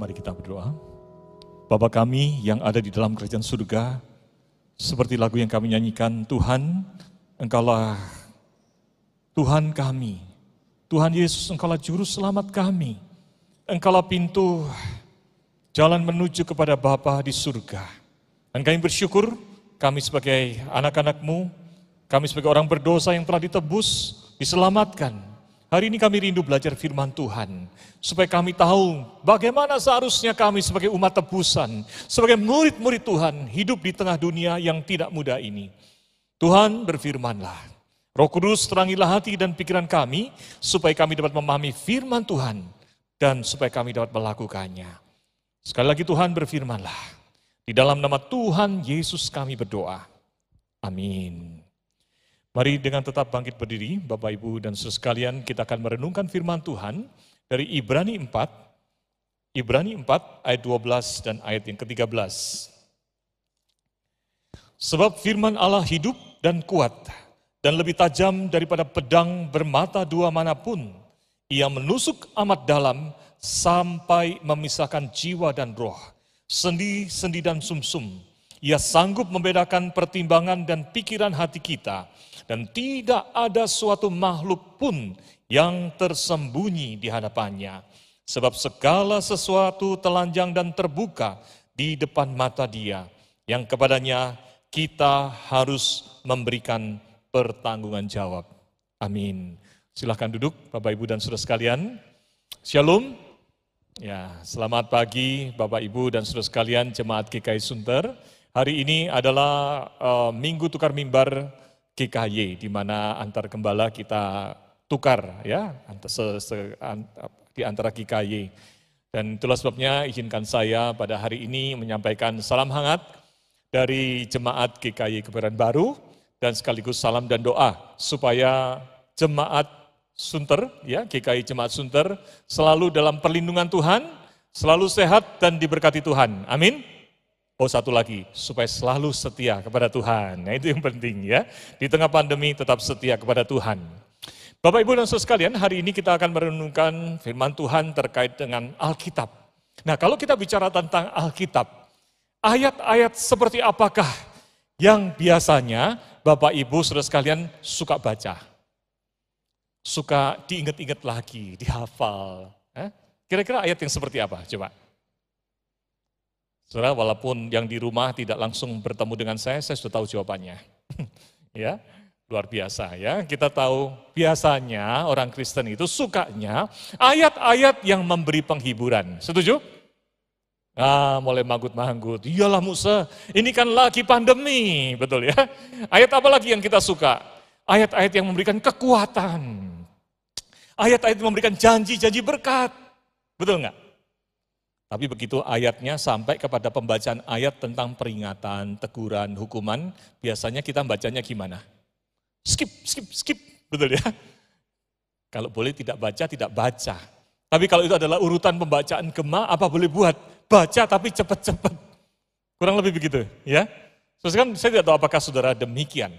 Mari kita berdoa. Bapa kami yang ada di dalam kerajaan surga, seperti lagu yang kami nyanyikan, Tuhan, Engkaulah Tuhan kami. Tuhan Yesus, Engkaulah juru selamat kami. Engkaulah pintu jalan menuju kepada Bapa di surga. Dan kami bersyukur, kami sebagai anak-anakmu, kami sebagai orang berdosa yang telah ditebus, diselamatkan, Hari ini kami rindu belajar firman Tuhan, supaya kami tahu bagaimana seharusnya kami sebagai umat tebusan, sebagai murid-murid Tuhan, hidup di tengah dunia yang tidak mudah ini. Tuhan berfirmanlah, Roh Kudus terangilah hati dan pikiran kami, supaya kami dapat memahami firman Tuhan, dan supaya kami dapat melakukannya. Sekali lagi Tuhan berfirmanlah, di dalam nama Tuhan Yesus kami berdoa. Amin. Mari dengan tetap bangkit berdiri, Bapak Ibu dan saudara sekalian, kita akan merenungkan firman Tuhan dari Ibrani 4, Ibrani 4 ayat 12 dan ayat yang ke-13. Sebab firman Allah hidup dan kuat, dan lebih tajam daripada pedang bermata dua mana pun. Ia menusuk amat dalam sampai memisahkan jiwa dan roh, sendi-sendi dan sumsum. Ia sanggup membedakan pertimbangan dan pikiran hati kita dan tidak ada suatu makhluk pun yang tersembunyi di hadapannya. Sebab segala sesuatu telanjang dan terbuka di depan mata dia, yang kepadanya kita harus memberikan pertanggungan jawab. Amin. Silahkan duduk Bapak Ibu dan Saudara sekalian. Shalom. Ya, selamat pagi Bapak Ibu dan Saudara sekalian jemaat GKI Sunter. Hari ini adalah uh, Minggu Tukar Mimbar GKY di mana antar gembala kita tukar ya se, se, an, di antara GKY. Dan itulah sebabnya izinkan saya pada hari ini menyampaikan salam hangat dari jemaat GKY Kebaran Baru dan sekaligus salam dan doa supaya jemaat Sunter ya GKI Jemaat Sunter selalu dalam perlindungan Tuhan, selalu sehat dan diberkati Tuhan. Amin. Oh satu lagi, supaya selalu setia kepada Tuhan. Nah itu yang penting ya. Di tengah pandemi tetap setia kepada Tuhan. Bapak Ibu dan Saudara sekalian, hari ini kita akan merenungkan firman Tuhan terkait dengan Alkitab. Nah kalau kita bicara tentang Alkitab, ayat-ayat seperti apakah yang biasanya Bapak Ibu Saudara sekalian suka baca? Suka diingat-ingat lagi, dihafal. Eh? Kira-kira ayat yang seperti apa? Coba. Saudara, walaupun yang di rumah tidak langsung bertemu dengan saya, saya sudah tahu jawabannya. ya, luar biasa ya. Kita tahu biasanya orang Kristen itu sukanya ayat-ayat yang memberi penghiburan. Setuju? Ah, mulai manggut-manggut. Iyalah Musa, ini kan lagi pandemi, betul ya. Ayat apa lagi yang kita suka? Ayat-ayat yang memberikan kekuatan. Ayat-ayat yang memberikan janji-janji berkat. Betul nggak? Tapi begitu ayatnya sampai kepada pembacaan ayat tentang peringatan, teguran, hukuman, biasanya kita bacanya gimana? Skip, skip, skip, betul ya? Kalau boleh tidak baca, tidak baca. Tapi kalau itu adalah urutan pembacaan gema, apa boleh buat? Baca tapi cepat-cepat. Kurang lebih begitu, ya. Terus kan saya tidak tahu apakah saudara demikian.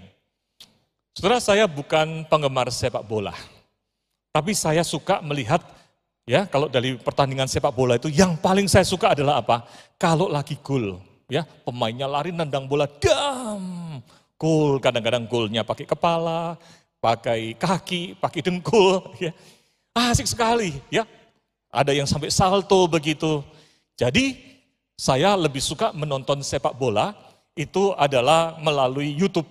Saudara saya bukan penggemar sepak bola. Tapi saya suka melihat Ya, kalau dari pertandingan sepak bola itu yang paling saya suka adalah apa? Kalau lagi gol, ya, pemainnya lari nendang bola, dam, gol. Kadang-kadang golnya pakai kepala, pakai kaki, pakai dengkul, ya. Asik sekali, ya. Ada yang sampai salto begitu. Jadi saya lebih suka menonton sepak bola itu adalah melalui YouTube.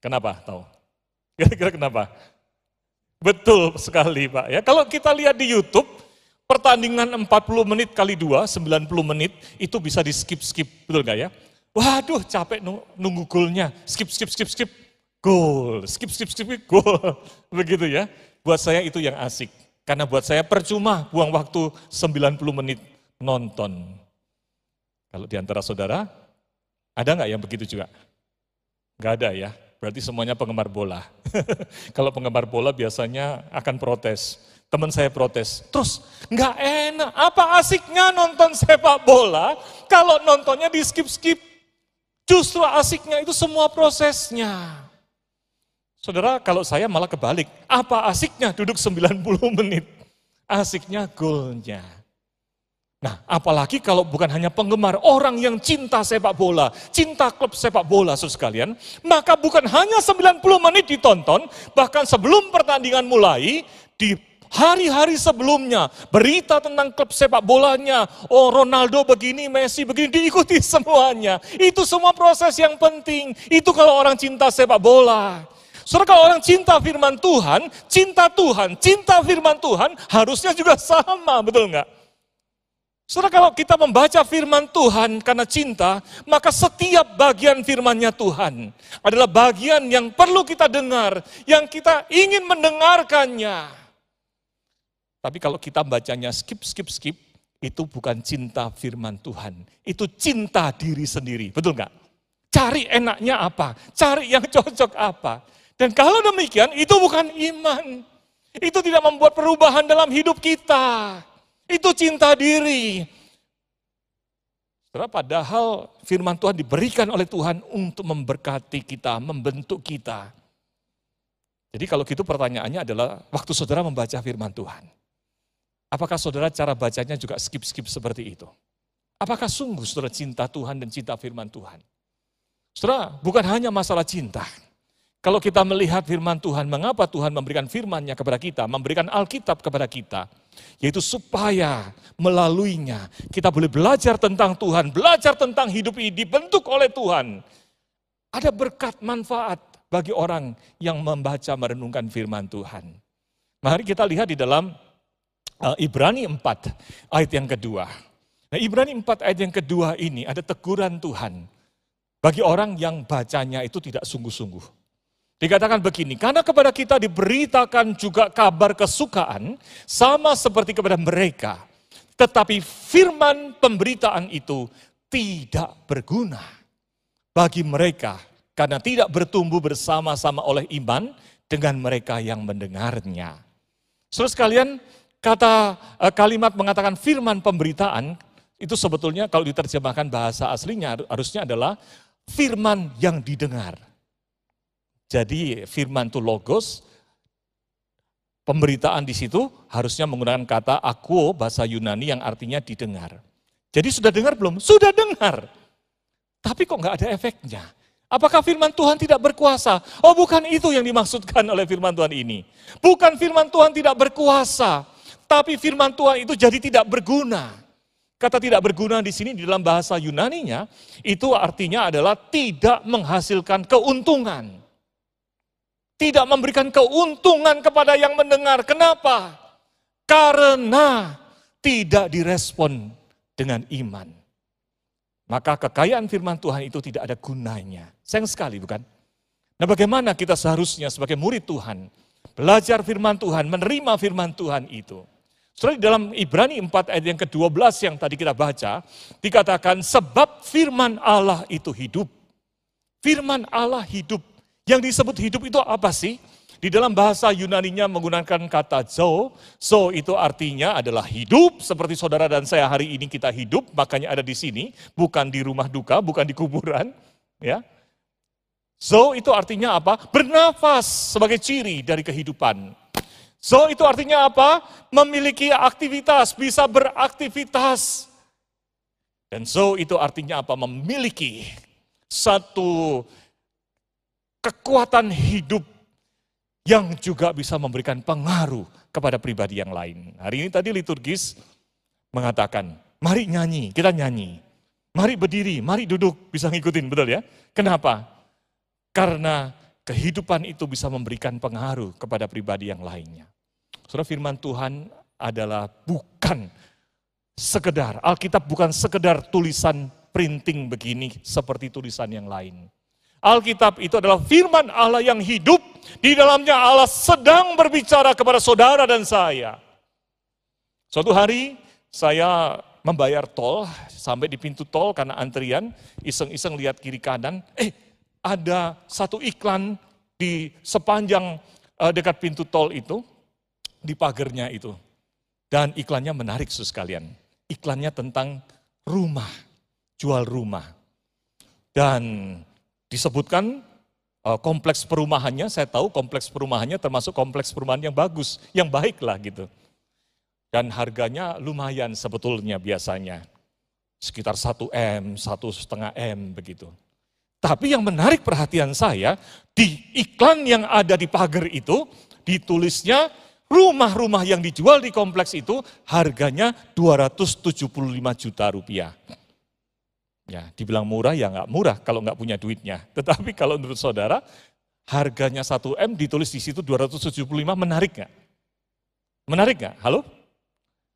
Kenapa? Tahu? Kira-kira kenapa? Betul sekali Pak. Ya, kalau kita lihat di YouTube, pertandingan 40 menit kali 2, 90 menit, itu bisa di skip-skip, betul nggak ya? Waduh capek nunggu golnya, skip, skip, skip, skip, gol, skip, skip, skip, gol. Begitu ya. Buat saya itu yang asik. Karena buat saya percuma buang waktu 90 menit nonton. Kalau di antara saudara, ada nggak yang begitu juga? Nggak ada ya. Berarti semuanya penggemar bola. Kalau penggemar bola biasanya akan protes. Teman saya protes, terus nggak enak, apa asiknya nonton sepak bola kalau nontonnya di skip-skip. Justru asiknya itu semua prosesnya. Saudara, kalau saya malah kebalik, apa asiknya duduk 90 menit? Asiknya golnya. Nah, Apalagi kalau bukan hanya penggemar, orang yang cinta sepak bola, cinta klub sepak bola saudara sekalian, maka bukan hanya 90 menit ditonton, bahkan sebelum pertandingan mulai, di hari-hari sebelumnya, berita tentang klub sepak bolanya, oh Ronaldo begini, Messi begini, diikuti semuanya. Itu semua proses yang penting, itu kalau orang cinta sepak bola. Saudara orang cinta firman Tuhan, cinta Tuhan, cinta firman Tuhan harusnya juga sama, betul nggak? Saudara kalau kita membaca firman Tuhan karena cinta, maka setiap bagian firmannya Tuhan adalah bagian yang perlu kita dengar, yang kita ingin mendengarkannya. Tapi kalau kita bacanya skip, skip, skip, itu bukan cinta firman Tuhan. Itu cinta diri sendiri, betul nggak? Cari enaknya apa, cari yang cocok apa. Dan kalau demikian, itu bukan iman. Itu tidak membuat perubahan dalam hidup kita. Itu cinta diri. Setelah padahal firman Tuhan diberikan oleh Tuhan untuk memberkati kita, membentuk kita. Jadi kalau gitu pertanyaannya adalah waktu saudara membaca firman Tuhan. Apakah saudara cara bacanya juga skip-skip seperti itu? Apakah sungguh saudara cinta Tuhan dan cinta firman Tuhan? Saudara, bukan hanya masalah cinta. Kalau kita melihat firman Tuhan, mengapa Tuhan memberikan firman-Nya kepada kita, memberikan Alkitab kepada kita, yaitu supaya melaluinya kita boleh belajar tentang Tuhan, belajar tentang hidup ini dibentuk oleh Tuhan. Ada berkat manfaat bagi orang yang membaca merenungkan firman Tuhan. Mari kita lihat di dalam uh, Ibrani 4 ayat yang kedua. Nah, Ibrani 4 ayat yang kedua ini ada teguran Tuhan bagi orang yang bacanya itu tidak sungguh-sungguh. Dikatakan begini, karena kepada kita diberitakan juga kabar kesukaan, sama seperti kepada mereka. Tetapi firman pemberitaan itu tidak berguna bagi mereka, karena tidak bertumbuh bersama-sama oleh iman dengan mereka yang mendengarnya. Saudara sekalian, kata eh, kalimat mengatakan firman pemberitaan, itu sebetulnya kalau diterjemahkan bahasa aslinya harusnya adalah firman yang didengar. Jadi firman itu logos, pemberitaan di situ harusnya menggunakan kata aku bahasa Yunani yang artinya didengar. Jadi sudah dengar belum? Sudah dengar. Tapi kok nggak ada efeknya? Apakah firman Tuhan tidak berkuasa? Oh bukan itu yang dimaksudkan oleh firman Tuhan ini. Bukan firman Tuhan tidak berkuasa, tapi firman Tuhan itu jadi tidak berguna. Kata tidak berguna di sini di dalam bahasa Yunaninya itu artinya adalah tidak menghasilkan keuntungan tidak memberikan keuntungan kepada yang mendengar. Kenapa? Karena tidak direspon dengan iman. Maka kekayaan firman Tuhan itu tidak ada gunanya. Sayang sekali bukan? Nah bagaimana kita seharusnya sebagai murid Tuhan, belajar firman Tuhan, menerima firman Tuhan itu. Setelah di dalam Ibrani 4 ayat yang ke-12 yang tadi kita baca, dikatakan sebab firman Allah itu hidup. Firman Allah hidup. Yang disebut hidup itu apa sih? Di dalam bahasa Yunaninya menggunakan kata zo. Zo itu artinya adalah hidup, seperti saudara dan saya hari ini kita hidup, makanya ada di sini, bukan di rumah duka, bukan di kuburan. Ya, Zo itu artinya apa? Bernafas sebagai ciri dari kehidupan. Zo itu artinya apa? Memiliki aktivitas, bisa beraktivitas. Dan zo itu artinya apa? Memiliki satu kekuatan hidup yang juga bisa memberikan pengaruh kepada pribadi yang lain. Hari ini tadi liturgis mengatakan, mari nyanyi, kita nyanyi. Mari berdiri, mari duduk, bisa ngikutin, betul ya? Kenapa? Karena kehidupan itu bisa memberikan pengaruh kepada pribadi yang lainnya. Saudara firman Tuhan adalah bukan sekedar, Alkitab bukan sekedar tulisan printing begini seperti tulisan yang lain. Alkitab itu adalah firman Allah yang hidup. Di dalamnya Allah sedang berbicara kepada saudara dan saya. Suatu hari saya membayar tol, sampai di pintu tol karena antrian, iseng-iseng lihat kiri kanan, eh ada satu iklan di sepanjang uh, dekat pintu tol itu, di pagernya itu. Dan iklannya menarik sus kalian. Iklannya tentang rumah, jual rumah. Dan disebutkan uh, kompleks perumahannya, saya tahu kompleks perumahannya termasuk kompleks perumahan yang bagus, yang baik lah gitu. Dan harganya lumayan sebetulnya biasanya. Sekitar 1 M, satu setengah M begitu. Tapi yang menarik perhatian saya, di iklan yang ada di pagar itu, ditulisnya rumah-rumah yang dijual di kompleks itu harganya 275 juta rupiah. Ya, dibilang murah ya nggak murah kalau nggak punya duitnya. Tetapi kalau menurut saudara, harganya 1 M ditulis di situ 275 menarik nggak? Menarik nggak? Halo?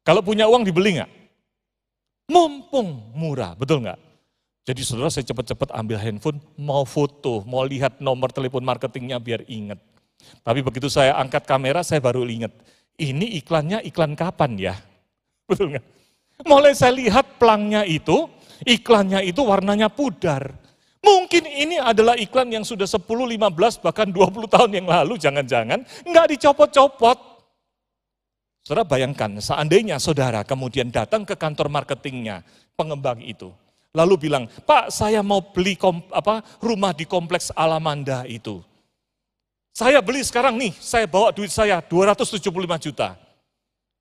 Kalau punya uang dibeli nggak? Mumpung murah, betul nggak? Jadi saudara saya cepat-cepat ambil handphone, mau foto, mau lihat nomor telepon marketingnya biar ingat. Tapi begitu saya angkat kamera, saya baru ingat, ini iklannya iklan kapan ya? Betul nggak? Mulai saya lihat pelangnya itu, iklannya itu warnanya pudar. Mungkin ini adalah iklan yang sudah 10, 15, bahkan 20 tahun yang lalu, jangan-jangan nggak dicopot-copot. Saudara bayangkan, seandainya saudara kemudian datang ke kantor marketingnya, pengembang itu. Lalu bilang, Pak saya mau beli kom, apa, rumah di kompleks Alamanda itu. Saya beli sekarang nih, saya bawa duit saya 275 juta.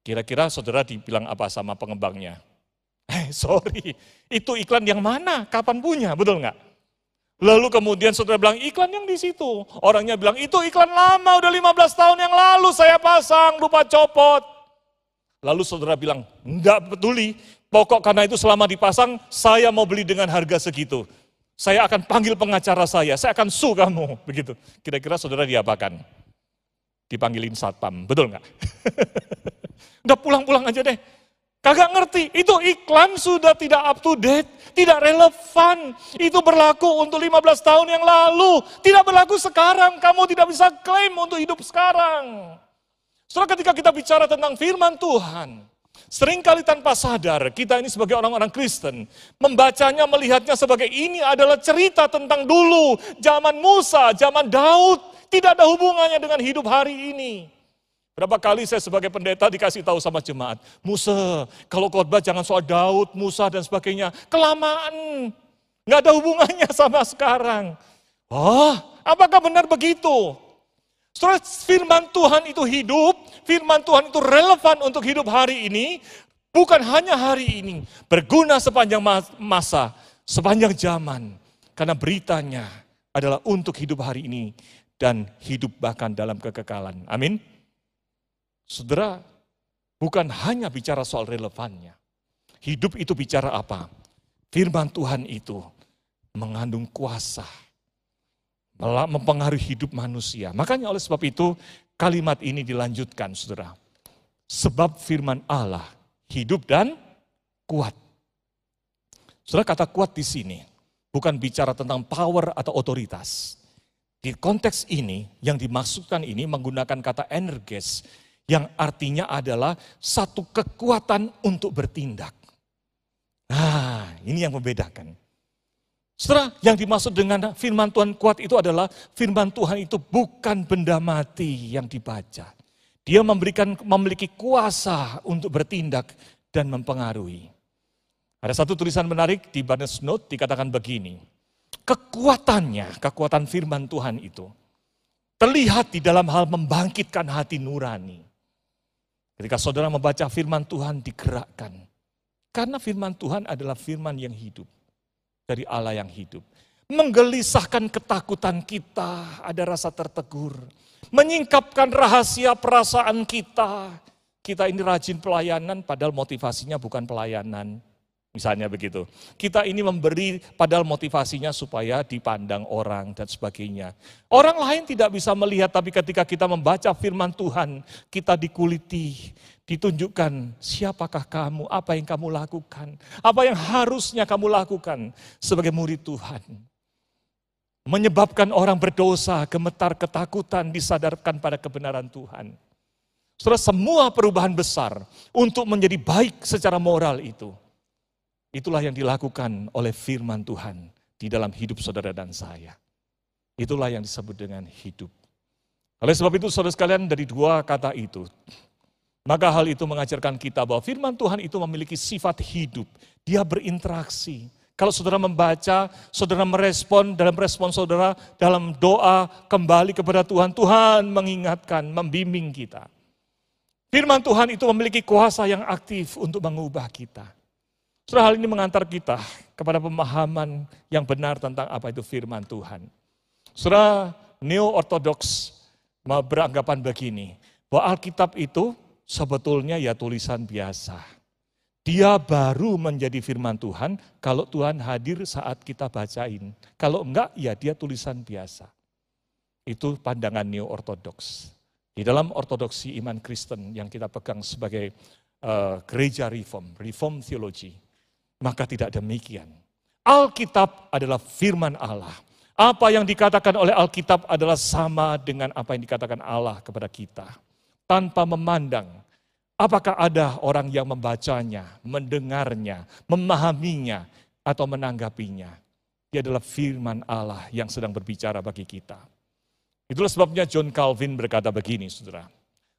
Kira-kira saudara dibilang apa sama pengembangnya? Eh sorry, itu iklan yang mana? Kapan punya? Betul nggak? Lalu kemudian saudara bilang iklan yang di situ. Orangnya bilang itu iklan lama udah 15 tahun yang lalu saya pasang lupa copot. Lalu saudara bilang enggak peduli. Pokok karena itu selama dipasang saya mau beli dengan harga segitu. Saya akan panggil pengacara saya, saya akan su kamu. Begitu. Kira-kira saudara diapakan? Dipanggilin satpam, betul nggak? Udah pulang-pulang aja deh. Kagak ngerti, itu iklan sudah tidak up to date, tidak relevan. Itu berlaku untuk 15 tahun yang lalu, tidak berlaku sekarang. Kamu tidak bisa klaim untuk hidup sekarang. Setelah ketika kita bicara tentang firman Tuhan, sering kali tanpa sadar kita ini sebagai orang-orang Kristen, membacanya, melihatnya sebagai ini adalah cerita tentang dulu, zaman Musa, zaman Daud, tidak ada hubungannya dengan hidup hari ini. Berapa kali saya sebagai pendeta dikasih tahu sama jemaat, Musa, kalau khotbah jangan soal Daud, Musa dan sebagainya. Kelamaan, nggak ada hubungannya sama sekarang. Oh, apakah benar begitu? Setelah firman Tuhan itu hidup, firman Tuhan itu relevan untuk hidup hari ini, bukan hanya hari ini, berguna sepanjang masa, sepanjang zaman. Karena beritanya adalah untuk hidup hari ini dan hidup bahkan dalam kekekalan. Amin. Saudara, bukan hanya bicara soal relevannya. Hidup itu bicara apa? Firman Tuhan itu mengandung kuasa, mempengaruhi hidup manusia. Makanya oleh sebab itu kalimat ini dilanjutkan saudara. Sebab firman Allah hidup dan kuat. Saudara kata kuat di sini bukan bicara tentang power atau otoritas. Di konteks ini yang dimaksudkan ini menggunakan kata energes yang artinya adalah satu kekuatan untuk bertindak. Nah, ini yang membedakan. Setelah yang dimaksud dengan firman Tuhan kuat itu adalah firman Tuhan itu bukan benda mati yang dibaca. Dia memberikan memiliki kuasa untuk bertindak dan mempengaruhi. Ada satu tulisan menarik di Barnes Note dikatakan begini. Kekuatannya, kekuatan firman Tuhan itu terlihat di dalam hal membangkitkan hati nurani. Ketika saudara membaca firman Tuhan digerakkan. Karena firman Tuhan adalah firman yang hidup. Dari Allah yang hidup. Menggelisahkan ketakutan kita, ada rasa tertegur. Menyingkapkan rahasia perasaan kita. Kita ini rajin pelayanan padahal motivasinya bukan pelayanan. Misalnya begitu. Kita ini memberi padahal motivasinya supaya dipandang orang dan sebagainya. Orang lain tidak bisa melihat tapi ketika kita membaca firman Tuhan, kita dikuliti, ditunjukkan siapakah kamu, apa yang kamu lakukan, apa yang harusnya kamu lakukan sebagai murid Tuhan. Menyebabkan orang berdosa, gemetar, ketakutan, disadarkan pada kebenaran Tuhan. Setelah semua perubahan besar untuk menjadi baik secara moral itu Itulah yang dilakukan oleh firman Tuhan di dalam hidup saudara dan saya. Itulah yang disebut dengan hidup. Oleh sebab itu saudara sekalian dari dua kata itu, maka hal itu mengajarkan kita bahwa firman Tuhan itu memiliki sifat hidup. Dia berinteraksi. Kalau saudara membaca, saudara merespon dalam respon saudara dalam doa kembali kepada Tuhan, Tuhan mengingatkan, membimbing kita. Firman Tuhan itu memiliki kuasa yang aktif untuk mengubah kita. Surah hal ini mengantar kita kepada pemahaman yang benar tentang apa itu firman Tuhan. Surah neo-ortodoks beranggapan begini, bahwa Alkitab itu sebetulnya ya tulisan biasa. Dia baru menjadi firman Tuhan kalau Tuhan hadir saat kita bacain. Kalau enggak, ya dia tulisan biasa. Itu pandangan neo-ortodoks. Di dalam ortodoksi iman Kristen yang kita pegang sebagai uh, gereja reform, reform theology, maka tidak demikian. Alkitab adalah firman Allah. Apa yang dikatakan oleh Alkitab adalah sama dengan apa yang dikatakan Allah kepada kita. Tanpa memandang apakah ada orang yang membacanya, mendengarnya, memahaminya, atau menanggapinya. Dia adalah firman Allah yang sedang berbicara bagi kita. Itulah sebabnya John Calvin berkata begini, saudara.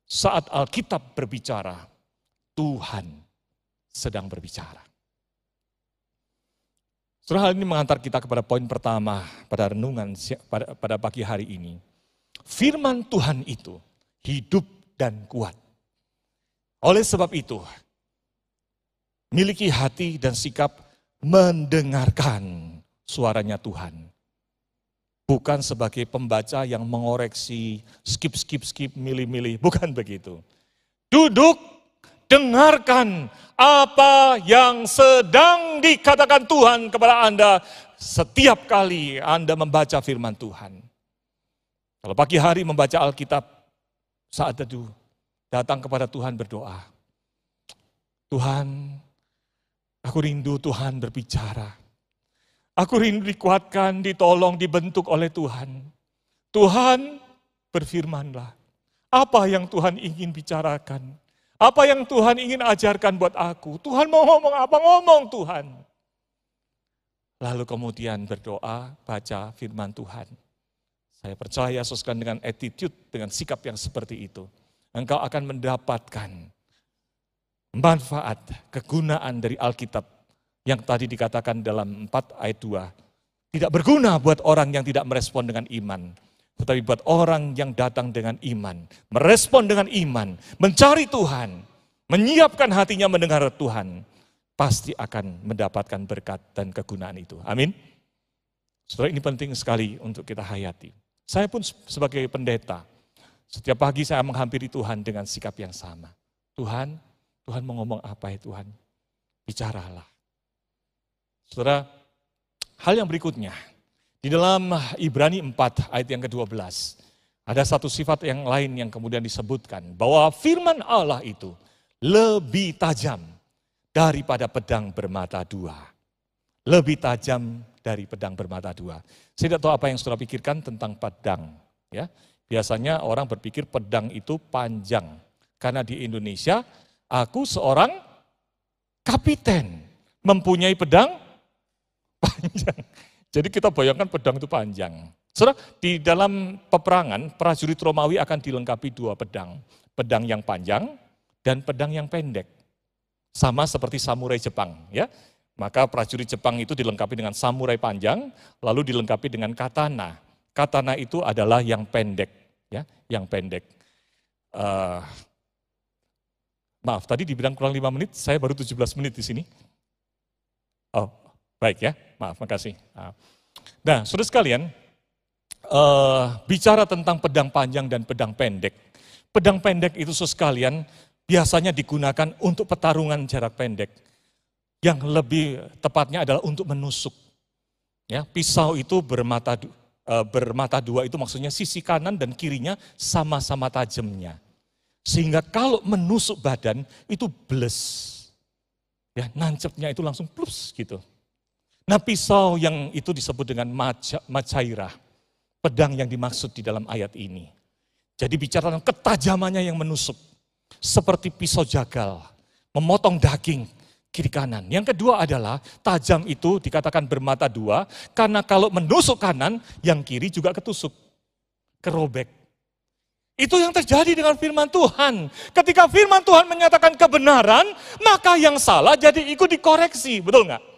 Saat Alkitab berbicara, Tuhan sedang berbicara. Saudara hal ini mengantar kita kepada poin pertama pada renungan pada, pada pagi hari ini. Firman Tuhan itu hidup dan kuat. Oleh sebab itu, miliki hati dan sikap mendengarkan suaranya Tuhan bukan sebagai pembaca yang mengoreksi, skip, skip, skip, milih-milih, bukan begitu. Duduk, dengarkan apa yang sedang dikatakan Tuhan kepada Anda setiap kali Anda membaca firman Tuhan. Kalau pagi hari membaca Alkitab, saat teduh, datang kepada Tuhan berdoa. Tuhan, aku rindu Tuhan berbicara. Aku rindu dikuatkan, ditolong, dibentuk oleh Tuhan. Tuhan berfirmanlah. Apa yang Tuhan ingin bicarakan? Apa yang Tuhan ingin ajarkan buat aku? Tuhan mau ngomong apa? Ngomong Tuhan. Lalu kemudian berdoa, baca firman Tuhan. Saya percaya soskan dengan attitude, dengan sikap yang seperti itu. Engkau akan mendapatkan manfaat, kegunaan dari Alkitab yang tadi dikatakan dalam 4 ayat 2. Tidak berguna buat orang yang tidak merespon dengan iman. Tetapi buat orang yang datang dengan iman, merespon dengan iman, mencari Tuhan, menyiapkan hatinya mendengar Tuhan, pasti akan mendapatkan berkat dan kegunaan itu. Amin. Saudara ini penting sekali untuk kita hayati. Saya pun sebagai pendeta, setiap pagi saya menghampiri Tuhan dengan sikap yang sama. Tuhan, Tuhan mau ngomong apa ya Tuhan? Bicaralah. Saudara, hal yang berikutnya, di dalam Ibrani 4 ayat yang ke-12, ada satu sifat yang lain yang kemudian disebutkan, bahwa firman Allah itu lebih tajam daripada pedang bermata dua. Lebih tajam dari pedang bermata dua. Saya tidak tahu apa yang saudara pikirkan tentang pedang. Ya, Biasanya orang berpikir pedang itu panjang. Karena di Indonesia, aku seorang kapiten. Mempunyai pedang panjang. Jadi kita bayangkan pedang itu panjang. Saudara, di dalam peperangan, prajurit Romawi akan dilengkapi dua pedang. Pedang yang panjang dan pedang yang pendek. Sama seperti samurai Jepang. ya. Maka prajurit Jepang itu dilengkapi dengan samurai panjang, lalu dilengkapi dengan katana. Katana itu adalah yang pendek. ya, Yang pendek. Uh, maaf, tadi dibilang kurang lima menit, saya baru 17 menit di sini. Oh, Baik ya, maaf, makasih. Nah, sudah sekalian, uh, bicara tentang pedang panjang dan pedang pendek. Pedang pendek itu sudah sekalian biasanya digunakan untuk pertarungan jarak pendek. Yang lebih tepatnya adalah untuk menusuk. Ya, pisau itu bermata uh, bermata dua itu maksudnya sisi kanan dan kirinya sama-sama tajamnya. Sehingga kalau menusuk badan itu bles. Ya, nancepnya itu langsung plus gitu. Nah pisau yang itu disebut dengan macairah, pedang yang dimaksud di dalam ayat ini. Jadi bicara tentang ketajamannya yang menusuk, seperti pisau jagal, memotong daging kiri kanan. Yang kedua adalah tajam itu dikatakan bermata dua, karena kalau menusuk kanan, yang kiri juga ketusuk, kerobek. Itu yang terjadi dengan firman Tuhan. Ketika firman Tuhan menyatakan kebenaran, maka yang salah jadi ikut dikoreksi, betul nggak?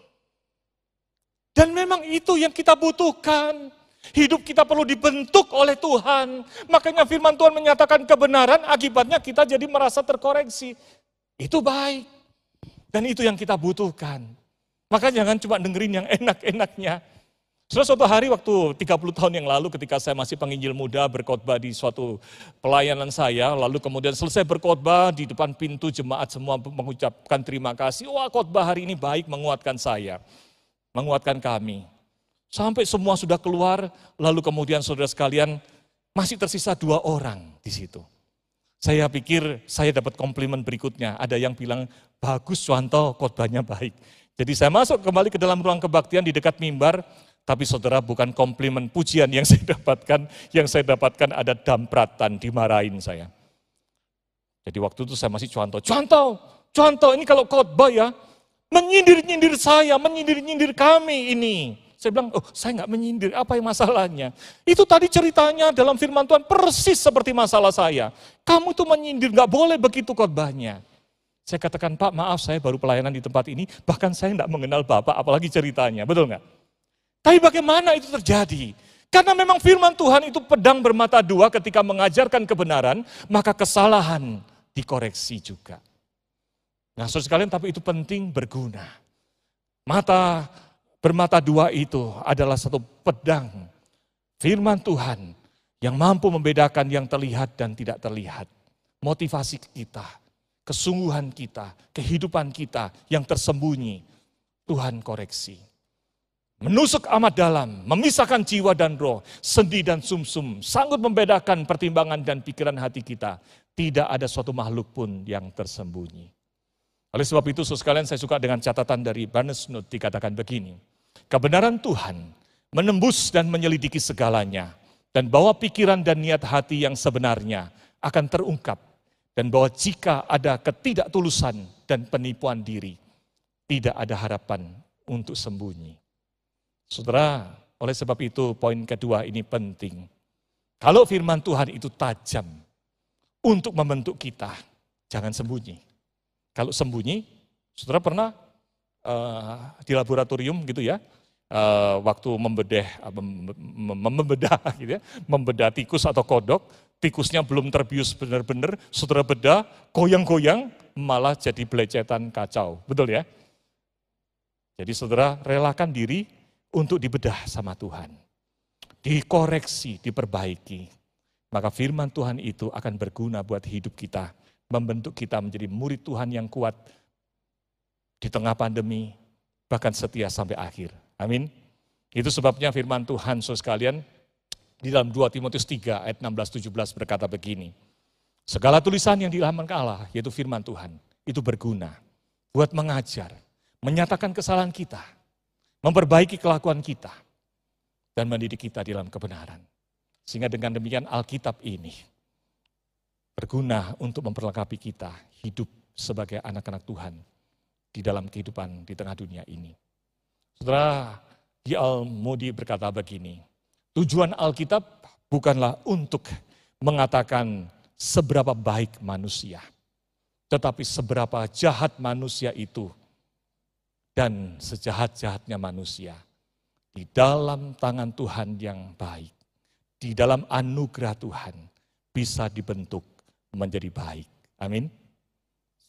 Dan memang itu yang kita butuhkan. Hidup kita perlu dibentuk oleh Tuhan. Makanya firman Tuhan menyatakan kebenaran, akibatnya kita jadi merasa terkoreksi. Itu baik. Dan itu yang kita butuhkan. Maka jangan cuma dengerin yang enak-enaknya. Setelah suatu hari waktu 30 tahun yang lalu ketika saya masih penginjil muda berkhotbah di suatu pelayanan saya, lalu kemudian selesai berkhotbah di depan pintu jemaat semua mengucapkan terima kasih. Wah khotbah hari ini baik menguatkan saya, menguatkan kami. Sampai semua sudah keluar, lalu kemudian saudara sekalian masih tersisa dua orang di situ. Saya pikir saya dapat komplimen berikutnya. Ada yang bilang, bagus Suwanto, khotbahnya baik. Jadi saya masuk kembali ke dalam ruang kebaktian di dekat mimbar, tapi saudara bukan komplimen pujian yang saya dapatkan, yang saya dapatkan ada dampratan, dimarahin saya. Jadi waktu itu saya masih cuanto, cuanto, cuanto ini kalau khotbah ya, menyindir-nyindir saya, menyindir-nyindir kami ini. Saya bilang, oh saya nggak menyindir, apa yang masalahnya? Itu tadi ceritanya dalam firman Tuhan persis seperti masalah saya. Kamu tuh menyindir, nggak boleh begitu khotbahnya. Saya katakan, Pak maaf saya baru pelayanan di tempat ini, bahkan saya nggak mengenal Bapak, apalagi ceritanya, betul nggak? Tapi bagaimana itu terjadi? Karena memang firman Tuhan itu pedang bermata dua ketika mengajarkan kebenaran, maka kesalahan dikoreksi juga. Nah saudara sekalian, tapi itu penting berguna. Mata bermata dua itu adalah satu pedang firman Tuhan yang mampu membedakan yang terlihat dan tidak terlihat. Motivasi kita, kesungguhan kita, kehidupan kita yang tersembunyi, Tuhan koreksi. Menusuk amat dalam, memisahkan jiwa dan roh, sendi dan sumsum, -sum, sanggup membedakan pertimbangan dan pikiran hati kita. Tidak ada suatu makhluk pun yang tersembunyi. Oleh sebab itu, sekalian saya suka dengan catatan dari Barnes Note dikatakan begini. Kebenaran Tuhan menembus dan menyelidiki segalanya, dan bahwa pikiran dan niat hati yang sebenarnya akan terungkap, dan bahwa jika ada ketidaktulusan dan penipuan diri, tidak ada harapan untuk sembunyi. Saudara, oleh sebab itu poin kedua ini penting. Kalau firman Tuhan itu tajam untuk membentuk kita, jangan sembunyi. Kalau sembunyi, saudara pernah uh, di laboratorium gitu ya, uh, waktu membedah, uh, membedah gitu ya, membedah tikus atau kodok, tikusnya belum terbius benar-benar, saudara bedah, goyang-goyang, malah jadi belecetan kacau. Betul ya? Jadi saudara relakan diri untuk dibedah sama Tuhan. Dikoreksi, diperbaiki. Maka firman Tuhan itu akan berguna buat hidup kita. Membentuk kita menjadi murid Tuhan yang kuat, di tengah pandemi, bahkan setia sampai akhir. Amin. Itu sebabnya firman Tuhan, saudara sekalian, di dalam 2 Timotius 3 ayat 16-17 berkata begini, Segala tulisan yang diilhamkan Allah, yaitu firman Tuhan, itu berguna buat mengajar, menyatakan kesalahan kita, memperbaiki kelakuan kita, dan mendidik kita dalam kebenaran. Sehingga dengan demikian Alkitab ini berguna untuk memperlengkapi kita hidup sebagai anak-anak Tuhan di dalam kehidupan di tengah dunia ini. Saudara, di Al-Mudi berkata begini, tujuan Alkitab bukanlah untuk mengatakan seberapa baik manusia, tetapi seberapa jahat manusia itu dan sejahat-jahatnya manusia di dalam tangan Tuhan yang baik, di dalam anugerah Tuhan bisa dibentuk menjadi baik. Amin.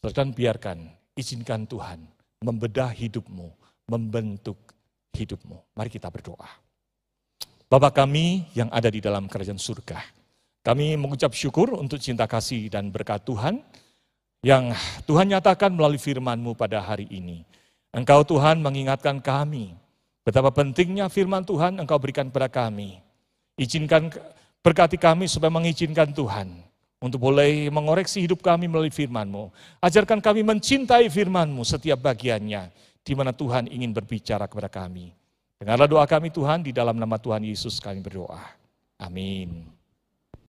Dan biarkan izinkan Tuhan membedah hidupmu, membentuk hidupmu. Mari kita berdoa. Bapak kami yang ada di dalam kerajaan surga, kami mengucap syukur untuk cinta kasih dan berkat Tuhan yang Tuhan nyatakan melalui firman-Mu pada hari ini. Engkau Tuhan mengingatkan kami betapa pentingnya firman Tuhan Engkau berikan kepada kami. Izinkan berkati kami supaya mengizinkan Tuhan untuk boleh mengoreksi hidup kami melalui firman-Mu. Ajarkan kami mencintai firman-Mu setiap bagiannya, di mana Tuhan ingin berbicara kepada kami. Dengarlah doa kami Tuhan, di dalam nama Tuhan Yesus kami berdoa. Amin.